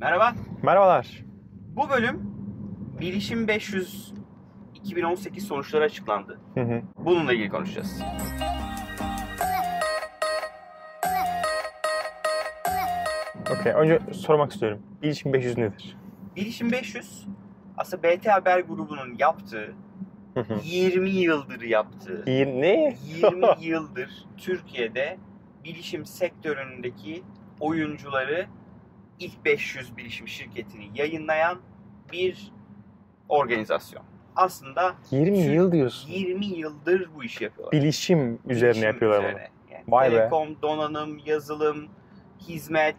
Merhaba. Merhabalar. Bu bölüm Bilişim 500 2018 sonuçları açıklandı. Hı hı. Bununla ilgili konuşacağız. Okey. Önce sormak istiyorum. Bilişim 500 nedir? Bilişim 500 aslında BT Haber grubunun yaptığı, Hı hı. 20 yıldır yaptığı, ne? 20 yıldır Türkiye'de bilişim sektöründeki oyuncuları ilk 500 bilişim şirketini yayınlayan bir organizasyon. Aslında 20 Türk- yıl diyorsun. 20 yıldır bu işi yapıyorlar. Bilişim üzerine Bilişim yapıyorlar bunu. üzerine. Yani Vay be. telekom, donanım, yazılım, hizmet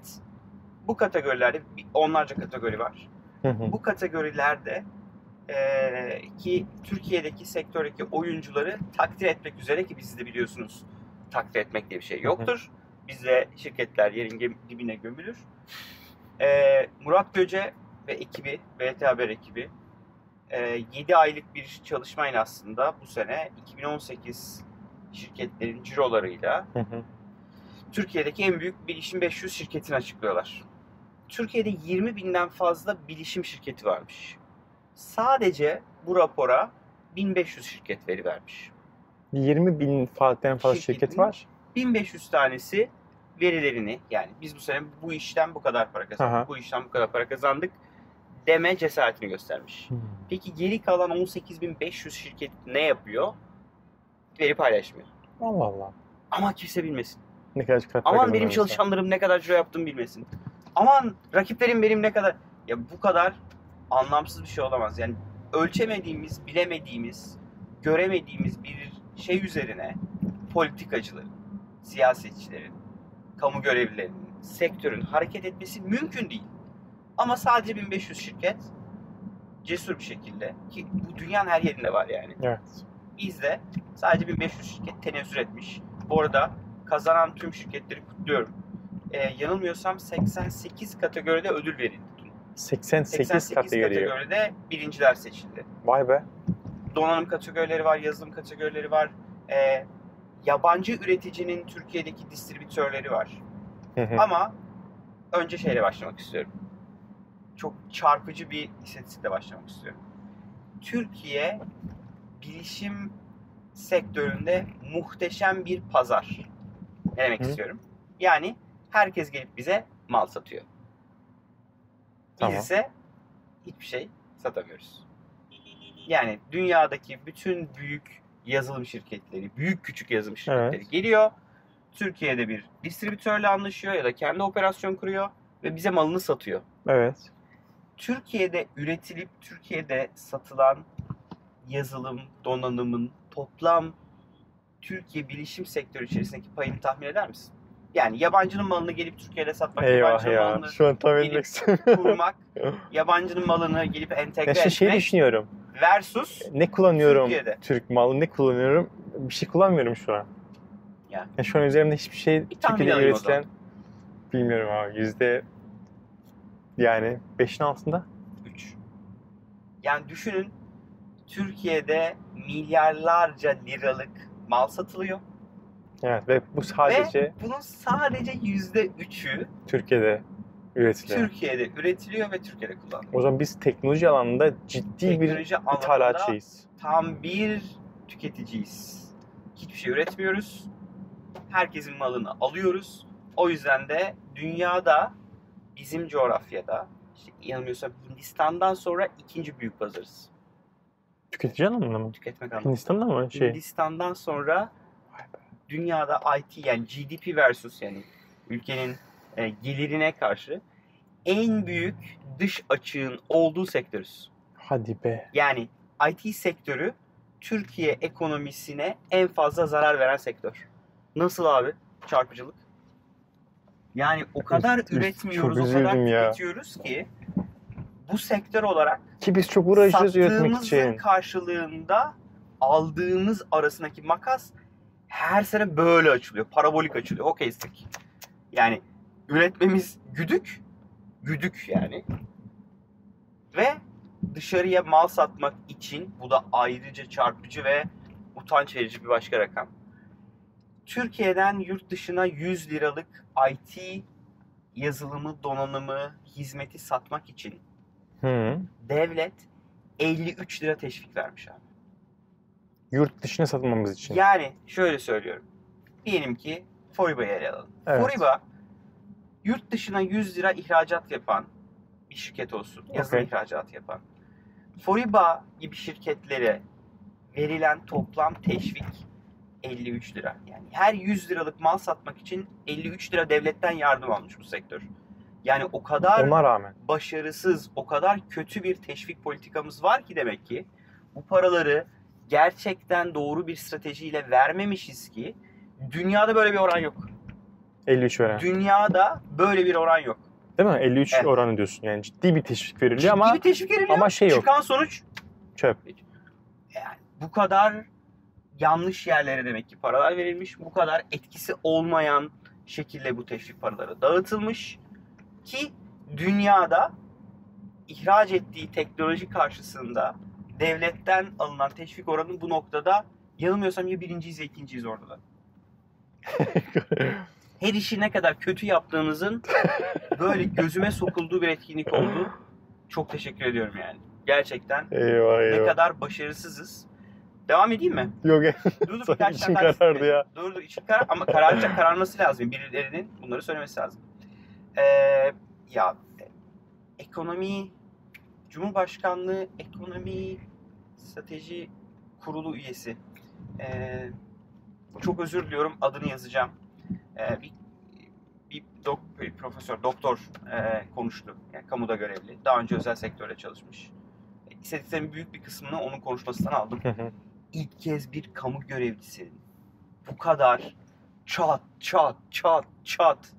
bu kategorilerde onlarca kategori var. Hı hı. Bu kategorilerde eee, ki Türkiye'deki sektördeki oyuncuları takdir etmek üzere ki biz de biliyorsunuz takdir etmek diye bir şey yoktur. Bizde şirketler yerin dibine gömülür. Eee, Murat Göce ve ekibi, BT Haber ekibi 7 aylık bir çalışmayla aslında bu sene 2018 şirketlerin cirolarıyla Hı hı. Türkiye'deki en büyük bilişim 500 şirketini açıklıyorlar. Türkiye'de 20 binden fazla bilişim şirketi varmış. Sadece bu rapora 1500 şirket veri vermiş. 20 bin fazla şirket var. 1500 tanesi verilerini yani biz bu sene bu işten bu kadar para kazandık, Aha. bu işten bu kadar para kazandık deme cesaretini göstermiş. Hı. Peki geri kalan 18.500 şirket ne yapıyor? Veri paylaşmıyor. Allah Allah. Ama kimse bilmesin. Ne kadar Aman benim çalışanlarım ne kadar ciro yaptığımı bilmesin. Aman rakiplerim benim ne kadar... Ya bu kadar anlamsız bir şey olamaz. Yani ölçemediğimiz, bilemediğimiz, göremediğimiz bir şey üzerine politikacıların, siyasetçilerin, kamu görevlilerinin, sektörün hareket etmesi mümkün değil. Ama sadece 1500 şirket cesur bir şekilde ki bu dünyanın her yerinde var yani. Evet. Bizde sadece 1500 şirket tenezzül etmiş. Bu arada kazanan tüm şirketleri kutluyorum. Ee, yanılmıyorsam 88 kategoride ödül verildi. 88, 88 kategori. kategoride birinciler seçildi. Vay be. Donanım kategorileri var, yazılım kategorileri var. Ee, yabancı üreticinin Türkiye'deki distribütörleri var. Hı hı. Ama önce şeyle başlamak istiyorum. Çok çarpıcı bir istatistikle başlamak istiyorum. Türkiye bilişim sektöründe muhteşem bir pazar. Ne demek Hı. istiyorum? Yani herkes gelip bize mal satıyor. Biz Tamam. ise hiçbir şey satamıyoruz. Yani dünyadaki bütün büyük yazılım şirketleri, büyük küçük yazılım şirketleri Evet. geliyor. Türkiye'de bir distribütörle anlaşıyor ya da kendi operasyon kuruyor ve bize malını satıyor. Evet. Türkiye'de üretilip Türkiye'de satılan yazılım, donanımın toplam Türkiye bilişim sektörü içerisindeki payını tahmin eder misin? Yani yabancının malını gelip Türkiye'de satmak, Eyvah yabancının ya. malını Şu an gelip kurmak, yabancının malını gelip entegre Ya şey etmek düşünüyorum. Versus Ne kullanıyorum? Türkiye'de. Türk malı ne kullanıyorum? Bir şey kullanmıyorum şu an. Ya. Ya şu an üzerimde hiçbir şey Bir Türkiye'de üretilen bilmiyorum abi yüzde yani 5'in altında. 3. Yani düşünün Türkiye'de milyarlarca liralık mal satılıyor. Evet ve bu sadece Ve bunun sadece yüzde üçü Türkiye'de üretiliyor. Türkiye'de üretiliyor ve Türkiye'de kullanılıyor. O zaman biz teknoloji alanında ciddi bir Teknoloji alanında ithalatçıyız. tam bir tüketiciyiz. Hiçbir şey üretmiyoruz. Herkesin malını alıyoruz. O yüzden de dünyada bizim coğrafyada işte yanılmıyorsam Hindistan'dan sonra ikinci büyük pazarız. Tüketici anlamında mı? Tüketmek anlamında. Hindistan'da mı? Şey. Hindistan'dan sonra dünyada IT yani GDP versus yani ülkenin e, gelirine karşı en büyük dış açığın olduğu sektörüz. Hadi be. Yani IT sektörü Türkiye ekonomisine en fazla zarar veren sektör. Nasıl abi? Çarpıcılık. Yani o kadar üz- üretmiyoruz, o kadar ya. tüketiyoruz ki bu sektör olarak Ki biz çok uğraşıyoruz üretmek için. karşılığında aldığımız arasındaki makas her sene böyle açılıyor. Parabolik açılıyor. O kestik. Yani üretmemiz güdük. Güdük yani. Ve dışarıya mal satmak için bu da ayrıca çarpıcı ve utanç verici bir başka rakam. Türkiye'den yurt dışına 100 liralık IT yazılımı, donanımı, hizmeti satmak için Hı. devlet 53 lira teşvik vermiş abi. Yurt dışına satmamız için. Yani şöyle söylüyorum. Diyelim ki Foriba'yı ele alalım. Evet. Foriba yurt dışına 100 lira ihracat yapan bir şirket olsun. Yazılım Okey. ihracatı yapan. Foriba gibi şirketlere verilen toplam teşvik 53 lira. Yani her 100 liralık mal satmak için 53 lira devletten yardım almış bu sektör. Yani o kadar Ona rağmen. başarısız, o kadar kötü bir teşvik politikamız var ki demek ki bu paraları gerçekten doğru bir stratejiyle vermemişiz ki dünyada böyle bir oran yok. 53 veren. Dünyada böyle bir oran yok. Değil mi? 53 Evet. oranı diyorsun. Yani ciddi bir teşvik veriliyor Ciddi ama bir teşvik veriliyor. ama şey yok. Çıkan sonuç çöp. yani bu kadar yanlış yerlere demek ki paralar verilmiş. Bu kadar etkisi olmayan şekilde bu teşvik paraları dağıtılmış ki dünyada ihraç ettiği teknoloji karşısında devletten alınan teşvik oranı bu noktada yanılmıyorsam ya birinciyiz ya ikinciyiz orada da. Her işi ne kadar kötü yaptığınızın böyle gözüme sokulduğu bir etkinlik oldu. Çok teşekkür ediyorum yani. Gerçekten eyvah ne eyvah. kadar başarısızız. Devam edeyim mi? Yok Dur dur Sanki birkaç daha karardı ya. Dur dur içim karar ama kararacak kararması lazım. Birilerinin bunları söylemesi lazım. Ee, ya e, ekonomi Cumhurbaşkanlığı Ekonomi Strateji Kurulu üyesi. Ee, çok özür diliyorum adını yazacağım. Ee, bir, bir, dok, bir profesör, doktor e, konuştu. Yani kamuda görevli. Daha önce özel sektörde çalışmış. İstatistiğimin büyük bir kısmını onun konuşmasından aldım ilk kez bir kamu görevlisinin bu kadar çat çat çat çat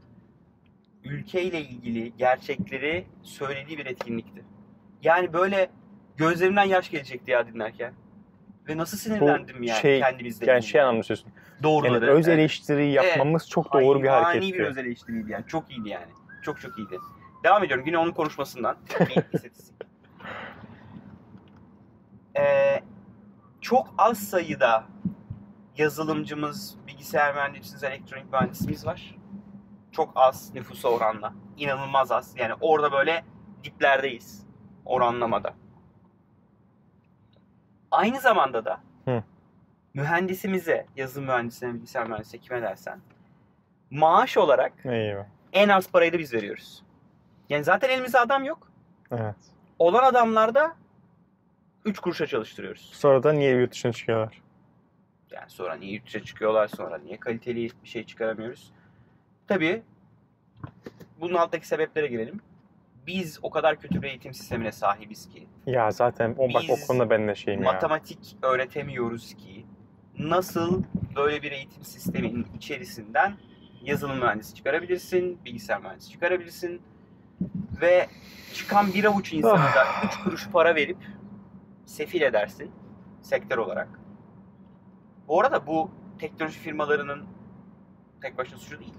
ülkeyle ilgili gerçekleri söylediği bir etkinlikti. Yani böyle gözlerimden yaş gelecekti ya dinlerken. Ve nasıl sinirlendim yani şey- kendimizle yani şey anlamda söylüyorsun. Yani Doğruları. öz evet. eleştiri yapmamız çok doğru bir Hayvani hareketti. bir öz eleştiriydi yani. Çok iyiydi yani. Çok çok iyiydi. Devam ediyorum. Yine onun konuşmasından. Bir istatistik. Ee, çok az sayıda yazılımcımız, bilgisayar mühendisimiz, elektronik mühendisimiz var. Çok az nüfusa oranla. İnanılmaz az. Yani orada böyle diplerdeyiz. Oranlamada. Aynı zamanda da Hı. mühendisimize, yazılım mühendisine, bilgisayar mühendisine kime dersen maaş olarak Eyvah. en az parayı da biz veriyoruz. Yani zaten elimizde adam yok. Evet. Olan adamlarda 3 kuruşa çalıştırıyoruz. Sonra da niye yurt dışına çıkıyorlar? Yani sonra niye yurt dışına çıkıyorlar, sonra niye kaliteli bir şey çıkaramıyoruz? Tabii bunun alttaki sebeplere girelim. Biz o kadar kötü bir eğitim sistemine sahibiz ki, Ya zaten o bak o konuda ben de şeyim ya. matematik öğretemiyoruz ki, nasıl böyle bir eğitim sisteminin içerisinden yazılım mühendisi çıkarabilirsin, bilgisayar mühendisi çıkarabilirsin ve çıkan bir avuç insana da 3 kuruş para verip sefil edersin sektör olarak. Bu arada bu teknoloji firmalarının tek başına suçu değil.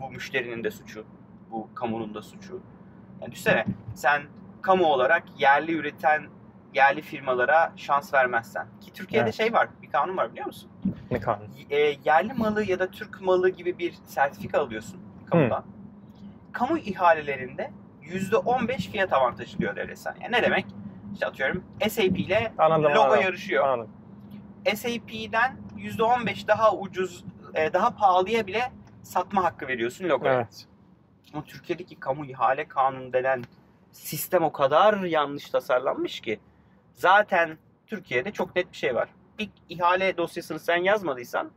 Bu müşterinin de suçu. Bu kamunun da suçu. Yani düşünsene sen kamu olarak yerli üreten yerli firmalara şans vermezsen. Ki Türkiye'de Evet. şey var, bir kanun var biliyor musun? Ne kanun? e, yerli malı ya da Türk malı gibi bir sertifika alıyorsun kamudan. Kamu ihalelerinde %15 fiyat avantajı diyor devlet sana. Yani ne demek? İşte atıyorum SAP ile Anladım, logo anladım. yarışıyor. Anladım. SAP'den %15 daha ucuz, e, daha pahalıya bile satma hakkı veriyorsun logoya. Evet. Ama Türkiye'deki kamu ihale kanunu denen sistem o kadar yanlış tasarlanmış ki zaten Türkiye'de çok net bir şey var. Bir ihale dosyasını sen yazmadıysan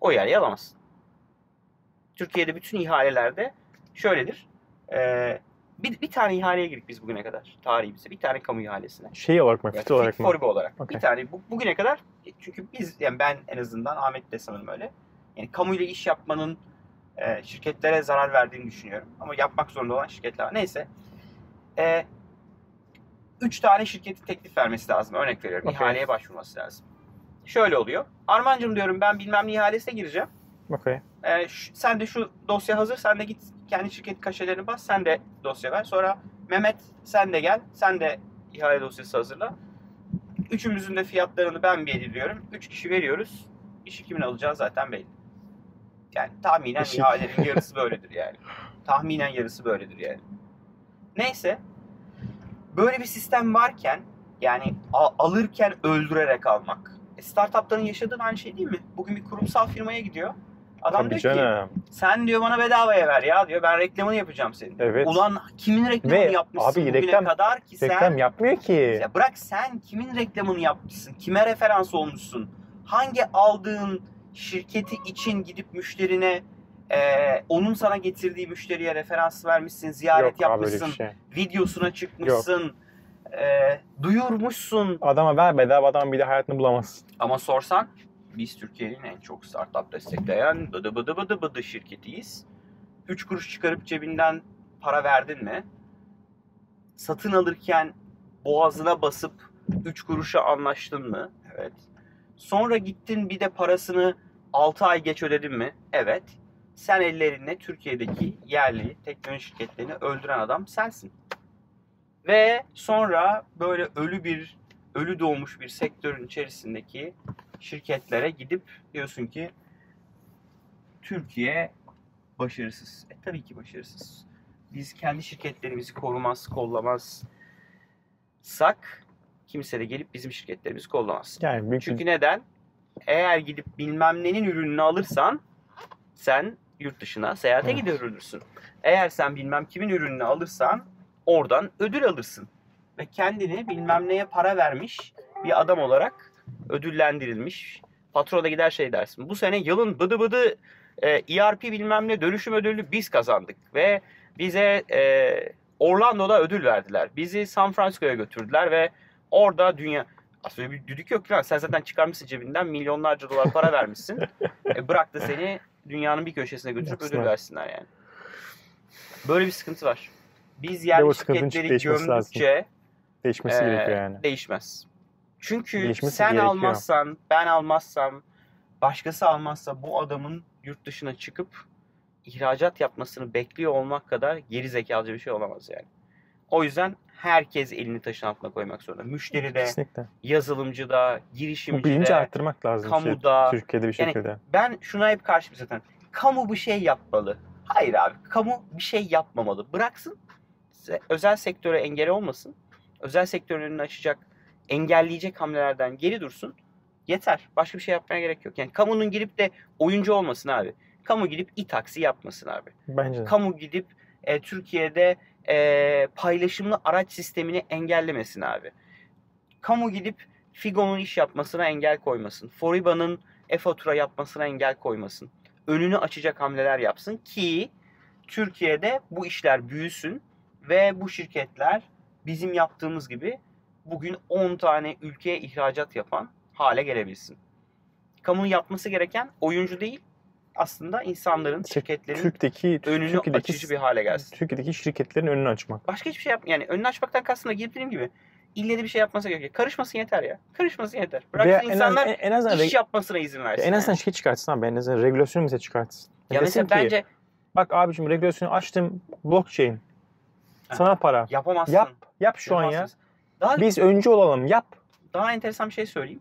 o ihaleyi alamazsın. Türkiye'de bütün ihalelerde şöyledir. Ee, bir, bir tane ihaleye girdik biz bugüne kadar tarihimizde. Bir tane kamu ihalesine. Şey olarak mı? Fit olarak mı? for Be olarak. Okey. Bir tane bu, bugüne kadar çünkü biz yani ben en azından Ahmet de sanırım öyle. Yani kamuyla iş yapmanın e, şirketlere zarar verdiğini düşünüyorum. Ama yapmak zorunda olan şirketler var. Neyse. E, üç tane şirketi teklif vermesi lazım. Örnek veriyorum. Okey. İhaleye başvurması lazım. Şöyle oluyor. Armancığım diyorum ben bilmem ne ihalesine gireceğim. Okey. E, şu- sen de şu dosya hazır. Sen de git kendi şirket kaşelerini bas. Sen de dosya ver. Sonra Mehmet sen de gel. Sen de ihale dosyası hazırla. Üçümüzün de fiyatlarını ben belirliyorum. Üç kişi veriyoruz. İşi kimin alacağı zaten belli. Yani tahminen ihalelerin yarısı böyledir yani. Tahminen yarısı böyledir yani. Neyse. Böyle bir sistem varken yani alırken öldürerek almak. E, startupların yaşadığı aynı şey değil mi? Bugün bir kurumsal firmaya gidiyor. Adam Tabii diyor ki canım. sen diyor bana bedavaya ver ya diyor. Ben reklamını yapacağım senin. Evet. Ulan kimin reklamını Ve yapmışsın abi bugüne reklam- kadar ki sen? Reklam yapmıyor ki. Ya bırak sen kimin reklamını yapmışsın? Kime referans olmuşsun? Hangi aldığın şirketi için gidip müşterine e, onun sana getirdiği müşteriye referans vermişsin, ziyaret Yok yapmışsın, şey. videosuna çıkmışsın, e, duyurmuşsun. Adama ver bedava adam bir de hayatını bulamazsın. Ama sorsan biz Türkiye'nin en çok startup destekleyen bıdı bıdı bıdı bıdı şirketiyiz. 3 kuruş çıkarıp cebinden para verdin mi? Satın alırken boğazına basıp 3 kuruşa anlaştın mı? Evet. Sonra gittin bir de parasını 6 ay geç ödedin mi? Evet. Sen ellerinle Türkiye'deki yerli teknoloji şirketlerini öldüren adam sensin. Ve sonra böyle ölü bir ölü doğmuş bir sektörün içerisindeki şirketlere gidip diyorsun ki Türkiye başarısız. E tabii ki başarısız. Biz kendi şirketlerimizi korumaz, kollamazsak kimse de gelip bizim şirketlerimizi kollamaz. Yani büyük Çünkü neden? Eğer gidip bilmem nenin ürününü alırsan sen yurt dışına seyahate Evet. gidebilirsin. Eğer sen bilmem kimin ürününü alırsan oradan ödül alırsın. Ve kendini bilmem neye para vermiş bir adam olarak ödüllendirilmiş. Patrona gider şey dersin. Bu sene yılın bıdı bıdı e, ERP bilmem ne dönüşüm ödülü biz kazandık. Ve bize e, Orlando'da ödül verdiler. Bizi San Francisco'ya götürdüler ve orada dünya aslında bir düdük yok lan. Sen zaten çıkarmışsın cebinden milyonlarca dolar para vermişsin. e, bırak da seni dünyanın bir köşesine götürüp ödül versinler yani. Böyle bir sıkıntı var. Biz yerli şirketleri gömdükçe değişmesi e, gerekiyor yani. değişmez. Çünkü Değişmesi sen gerekiyor. almazsan, ben almazsam, başkası almazsa bu adamın yurt dışına çıkıp ihracat yapmasını bekliyor olmak kadar geri zekalıca bir şey olamaz yani. O yüzden herkes elini taşın altına koymak zorunda. Müşteri de, Kesinlikle. yazılımcı da, Bu girişimci bilinci de. arttırmak lazım. kamuda, Türkiye'de bir yani şekilde. Ben şuna hep karşıyım zaten. Kamu bir şey yapmalı. Hayır abi. Kamu bir şey yapmamalı. Bıraksın. Özel sektöre engel olmasın. Özel sektörün önünü açacak, engelleyecek hamlelerden geri dursun. Yeter. Başka bir şey yapmaya gerek yok. Yani kamunun girip de oyuncu olmasın abi. Kamu gidip e-taksi yapmasın abi. Bence. Kamu gidip e, Türkiye'de e, paylaşımlı araç sistemini engellemesin abi. Kamu gidip Figo'nun iş yapmasına engel koymasın. Foriba'nın e-fatura yapmasına engel koymasın. Önünü açacak hamleler yapsın ki Türkiye'de bu işler büyüsün ve bu şirketler bizim yaptığımız gibi bugün 10 tane ülkeye ihracat yapan hale gelebilsin. Kamunun yapması gereken oyuncu değil aslında insanların, şirketlerin Türkiye'deki, önünü Türkiye'deki, açıcı bir hale gelsin. Türkiye'deki şirketlerin önünü açmak. Başka hiçbir şey yap yani önünü açmaktan kastım da girip dediğim gibi ille de bir şey yapması gerekiyor. Karışmasın yeter ya. Karışmasın yeter. Bıraksın Veya en, az, insanlar en, azından, iş yapmasına izin versin. en azından yani. şey çıkartsın abi. En azından regülasyon mesela çıkartsın. ya desin mesela ki, bence Bak abicim regülasyonu açtım. Blockchain. Ha. Sana para. yapamazsın. Yap. Yap şu an ya. Daha Biz öncü olalım. Yap. daha enteresan bir şey söyleyeyim.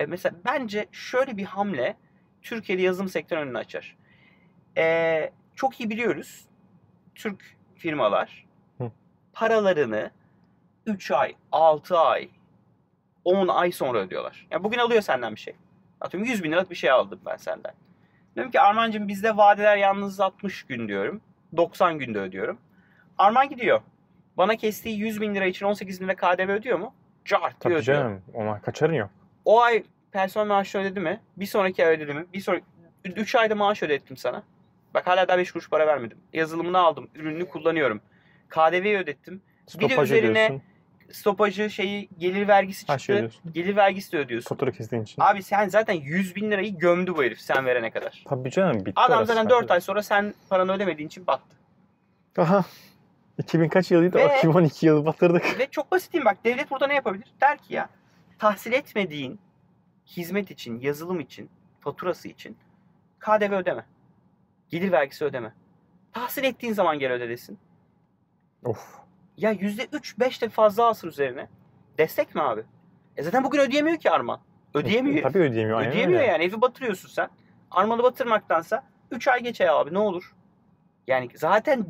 E, mesela bence şöyle bir hamle Türkiye'de yazılım sektörünün önünü açar. E, çok iyi biliyoruz. Türk firmalar Hı. paralarını 3 ay, 6 ay, 10 ay sonra ödüyorlar. Yani bugün alıyor senden bir şey. Atıyorum 100 bin liralık bir şey aldım ben senden. Diyorum ki Armancığım bizde vadeler yalnız 60 gün diyorum. 90 günde ödüyorum. Arman gidiyor. Bana kestiği 100 bin lira için 18 bin lira KDV ödüyor mu? Cart diyor Tabii canım. Ona kaçarın yok. O ay personel maaşını ödedi mi? Bir sonraki ay ödedi mi? Bir sonraki 3 ayda maaş ödettim sana. Bak hala daha 5 kuruş para vermedim. Yazılımını aldım. Ürününü kullanıyorum. KDV'yi ödettim. Bir de Stopaj üzerine ödüyorsun. Stopajı şeyi gelir vergisi Her şey çıktı. ödüyorsun. gelir vergisi de ödüyorsun. Fatura kestiğin için. Abi sen zaten 100 bin lirayı gömdü bu herif sen verene kadar. Tabii canım bitti Adam orası. zaten 4 ay sonra sen paranı ödemediğin için battı. Aha. 2000 kaç yılıydı? Ve- 2012 yılı batırdık. Ve çok basit değil mi? bak devlet burada ne yapabilir? Der ki ya tahsil etmediğin hizmet için, yazılım için, faturası için KDV ödeme. Gelir vergisi ödeme. Tahsil ettiğin zaman gel öde desin. Of. Ya %3-5 de fazla alsın üzerine. Destek mi abi? E zaten bugün ödeyemiyor ki Arman. Ödeyemiyor. Tabii ödeyemiyor. Ödeyemiyor öyle. yani. Evi batırıyorsun sen. Armanı batırmaktansa 3 ay geç ay abi ne olur. Yani zaten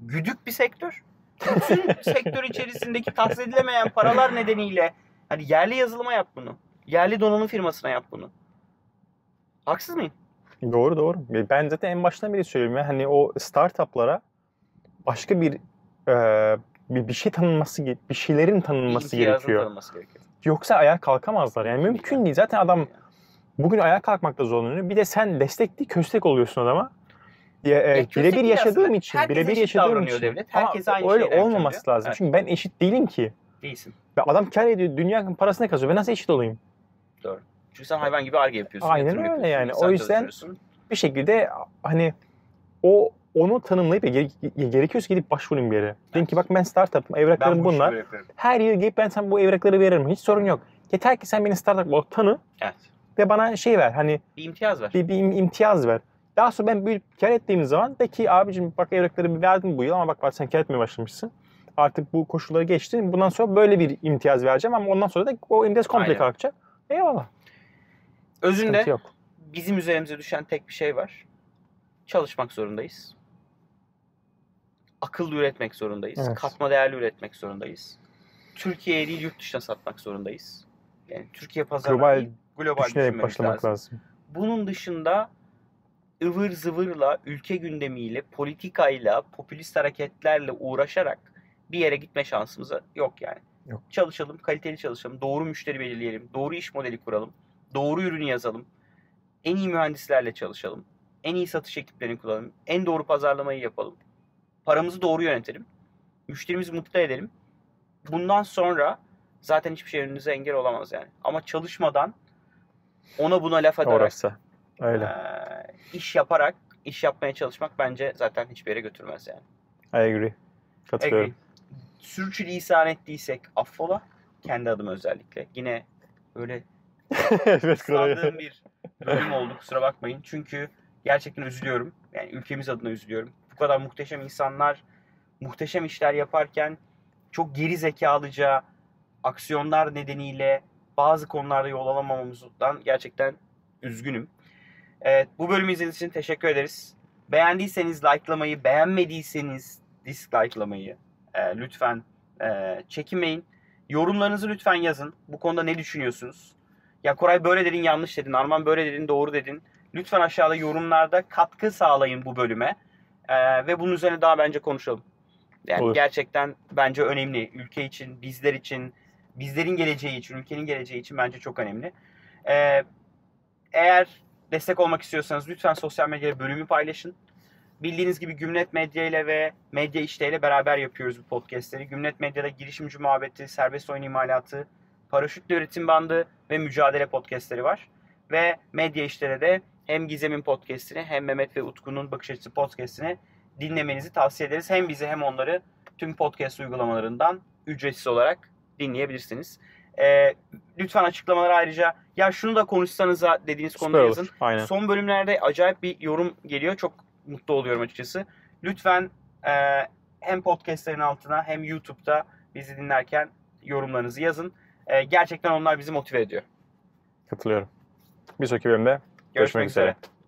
güdük bir sektör. Bütün sektör içerisindeki tahsil edilemeyen paralar nedeniyle hani yerli yazılıma yap bunu. Yerli donanım firmasına yap bunu. Haksız mıyım? Doğru doğru. Ben zaten en baştan beri söylüyorum. ya, Hani o startuplara başka bir e, bir, bir şey tanınması, bir şeylerin tanınması gerekiyor. tanınması gerekiyor. Yoksa ayağa kalkamazlar. Yani mümkün değil. Zaten adam bugün ayağa kalkmakta zorlanıyor. Bir de sen destek değil köstek oluyorsun adama. Ya, e, köstek birebir yaşadığım için, birebir yaşadığım için. devlet. Ama Herkes aynı öyle olmaması yapıyor. lazım. Evet. Çünkü ben eşit değilim ki. Değilsin. Ya adam kar ediyor, dünya parasını kazanıyor. Ben nasıl eşit olayım? Çünkü sen hayvan gibi arge yapıyorsun. Aynen öyle yapıyorsun, yani. O yüzden-. Bir şekilde hani o onu tanımlayıp ya gere- ya gerekiyorsa gidip başvurayım bir yere. Dedim ki bak ben startup'ım, evraklarım ben bu bunlar. Her yıl gelip ben sana bu evrakları veririm. Hiç sorun yok. Yeter ki sen beni startup olarak tanı Evet. ve bana şey ver. Hani Bir imtiyaz ver. bir, bir im- imtiyaz ver. Daha sonra ben büyüyüp kar ettiğim zaman de ki abicim bak evrakları verdim bu yıl ama bak bak sen kar etmeye başlamışsın. Artık bu koşulları geçtin. Bundan sonra böyle bir imtiyaz vereceğim ama ondan sonra da o imtiyaz komple Aynen. kalkacak. Eyvallah. Özünde Sıkıntı yok. bizim üzerimize düşen tek bir şey var. Çalışmak zorundayız. Akıllı üretmek zorundayız. Evet. Katma değerli üretmek zorundayız. Türkiye'ye değil yurt dışına satmak zorundayız. Yani Türkiye pazarına Global değil, global Düşünerek başlamak lazım. lazım. Bunun dışında ıvır zıvırla, ülke gündemiyle, politikayla, popülist hareketlerle uğraşarak bir yere gitme şansımız yok yani. Yok. Çalışalım, kaliteli çalışalım, doğru müşteri belirleyelim, doğru iş modeli kuralım, doğru ürünü yazalım, en iyi mühendislerle çalışalım, en iyi satış ekiplerini kullanalım, en doğru pazarlamayı yapalım, paramızı doğru yönetelim, müşterimizi mutlu edelim. Bundan sonra zaten hiçbir şey önünüze engel olamaz yani. Ama çalışmadan ona buna laf ederek Orası. Öyle. ee, iş yaparak, iş yapmaya çalışmak bence zaten hiçbir yere götürmez yani. I agree. Katılıyorum. Sürçülisan ettiysek affola. Kendi adıma özellikle. Yine böyle evet kral. ıslandığım bir bölüm oldu kusura bakmayın. Çünkü gerçekten üzülüyorum. Yani ülkemiz adına üzülüyorum. Bu kadar muhteşem insanlar muhteşem işler yaparken çok geri zekalıca aksiyonlar nedeniyle bazı konularda yol alamamamızdan gerçekten üzgünüm. Evet, bu bölümü izlediğiniz için teşekkür ederiz. Beğendiyseniz likelamayı, beğenmediyseniz dislike'lamayı e, lütfen e, çekinmeyin. Yorumlarınızı lütfen yazın. Bu konuda ne düşünüyorsunuz? Ya Koray böyle dedin yanlış dedin. Arman böyle dedin doğru dedin. Lütfen aşağıda yorumlarda katkı sağlayın bu bölüme. E, ve bunun üzerine daha bence konuşalım. Yani Olur. gerçekten bence önemli. Ülke için, bizler için, bizlerin geleceği için, ülkenin geleceği için bence çok önemli. E, eğer destek olmak istiyorsanız lütfen sosyal medyada bölümü paylaşın. Bildiğiniz gibi Gümlet Medya ile ve Medya İşte ile beraber yapıyoruz bu podcastleri. Gümlet Medya'da girişimci muhabbeti, serbest oyun imalatı, paraşütle üretim bandı ve mücadele podcastleri var. Ve Medya İşte'de de hem Gizem'in podcastini hem Mehmet ve Utku'nun bakış açısı podcastini dinlemenizi tavsiye ederiz. Hem bizi hem onları tüm podcast uygulamalarından ücretsiz olarak dinleyebilirsiniz. Ee, lütfen açıklamalara ayrıca ya şunu da konuşsanıza dediğiniz Süper konuda olur. yazın. Aynen. Son bölümlerde acayip bir yorum geliyor. Çok mutlu oluyorum açıkçası. Lütfen e, hem podcastlerin altına hem YouTube'da bizi dinlerken yorumlarınızı yazın. E, gerçekten onlar bizi motive ediyor. Katılıyorum. Bir sonraki bölümde Görüşmek, Görüşmek üzere. üzere.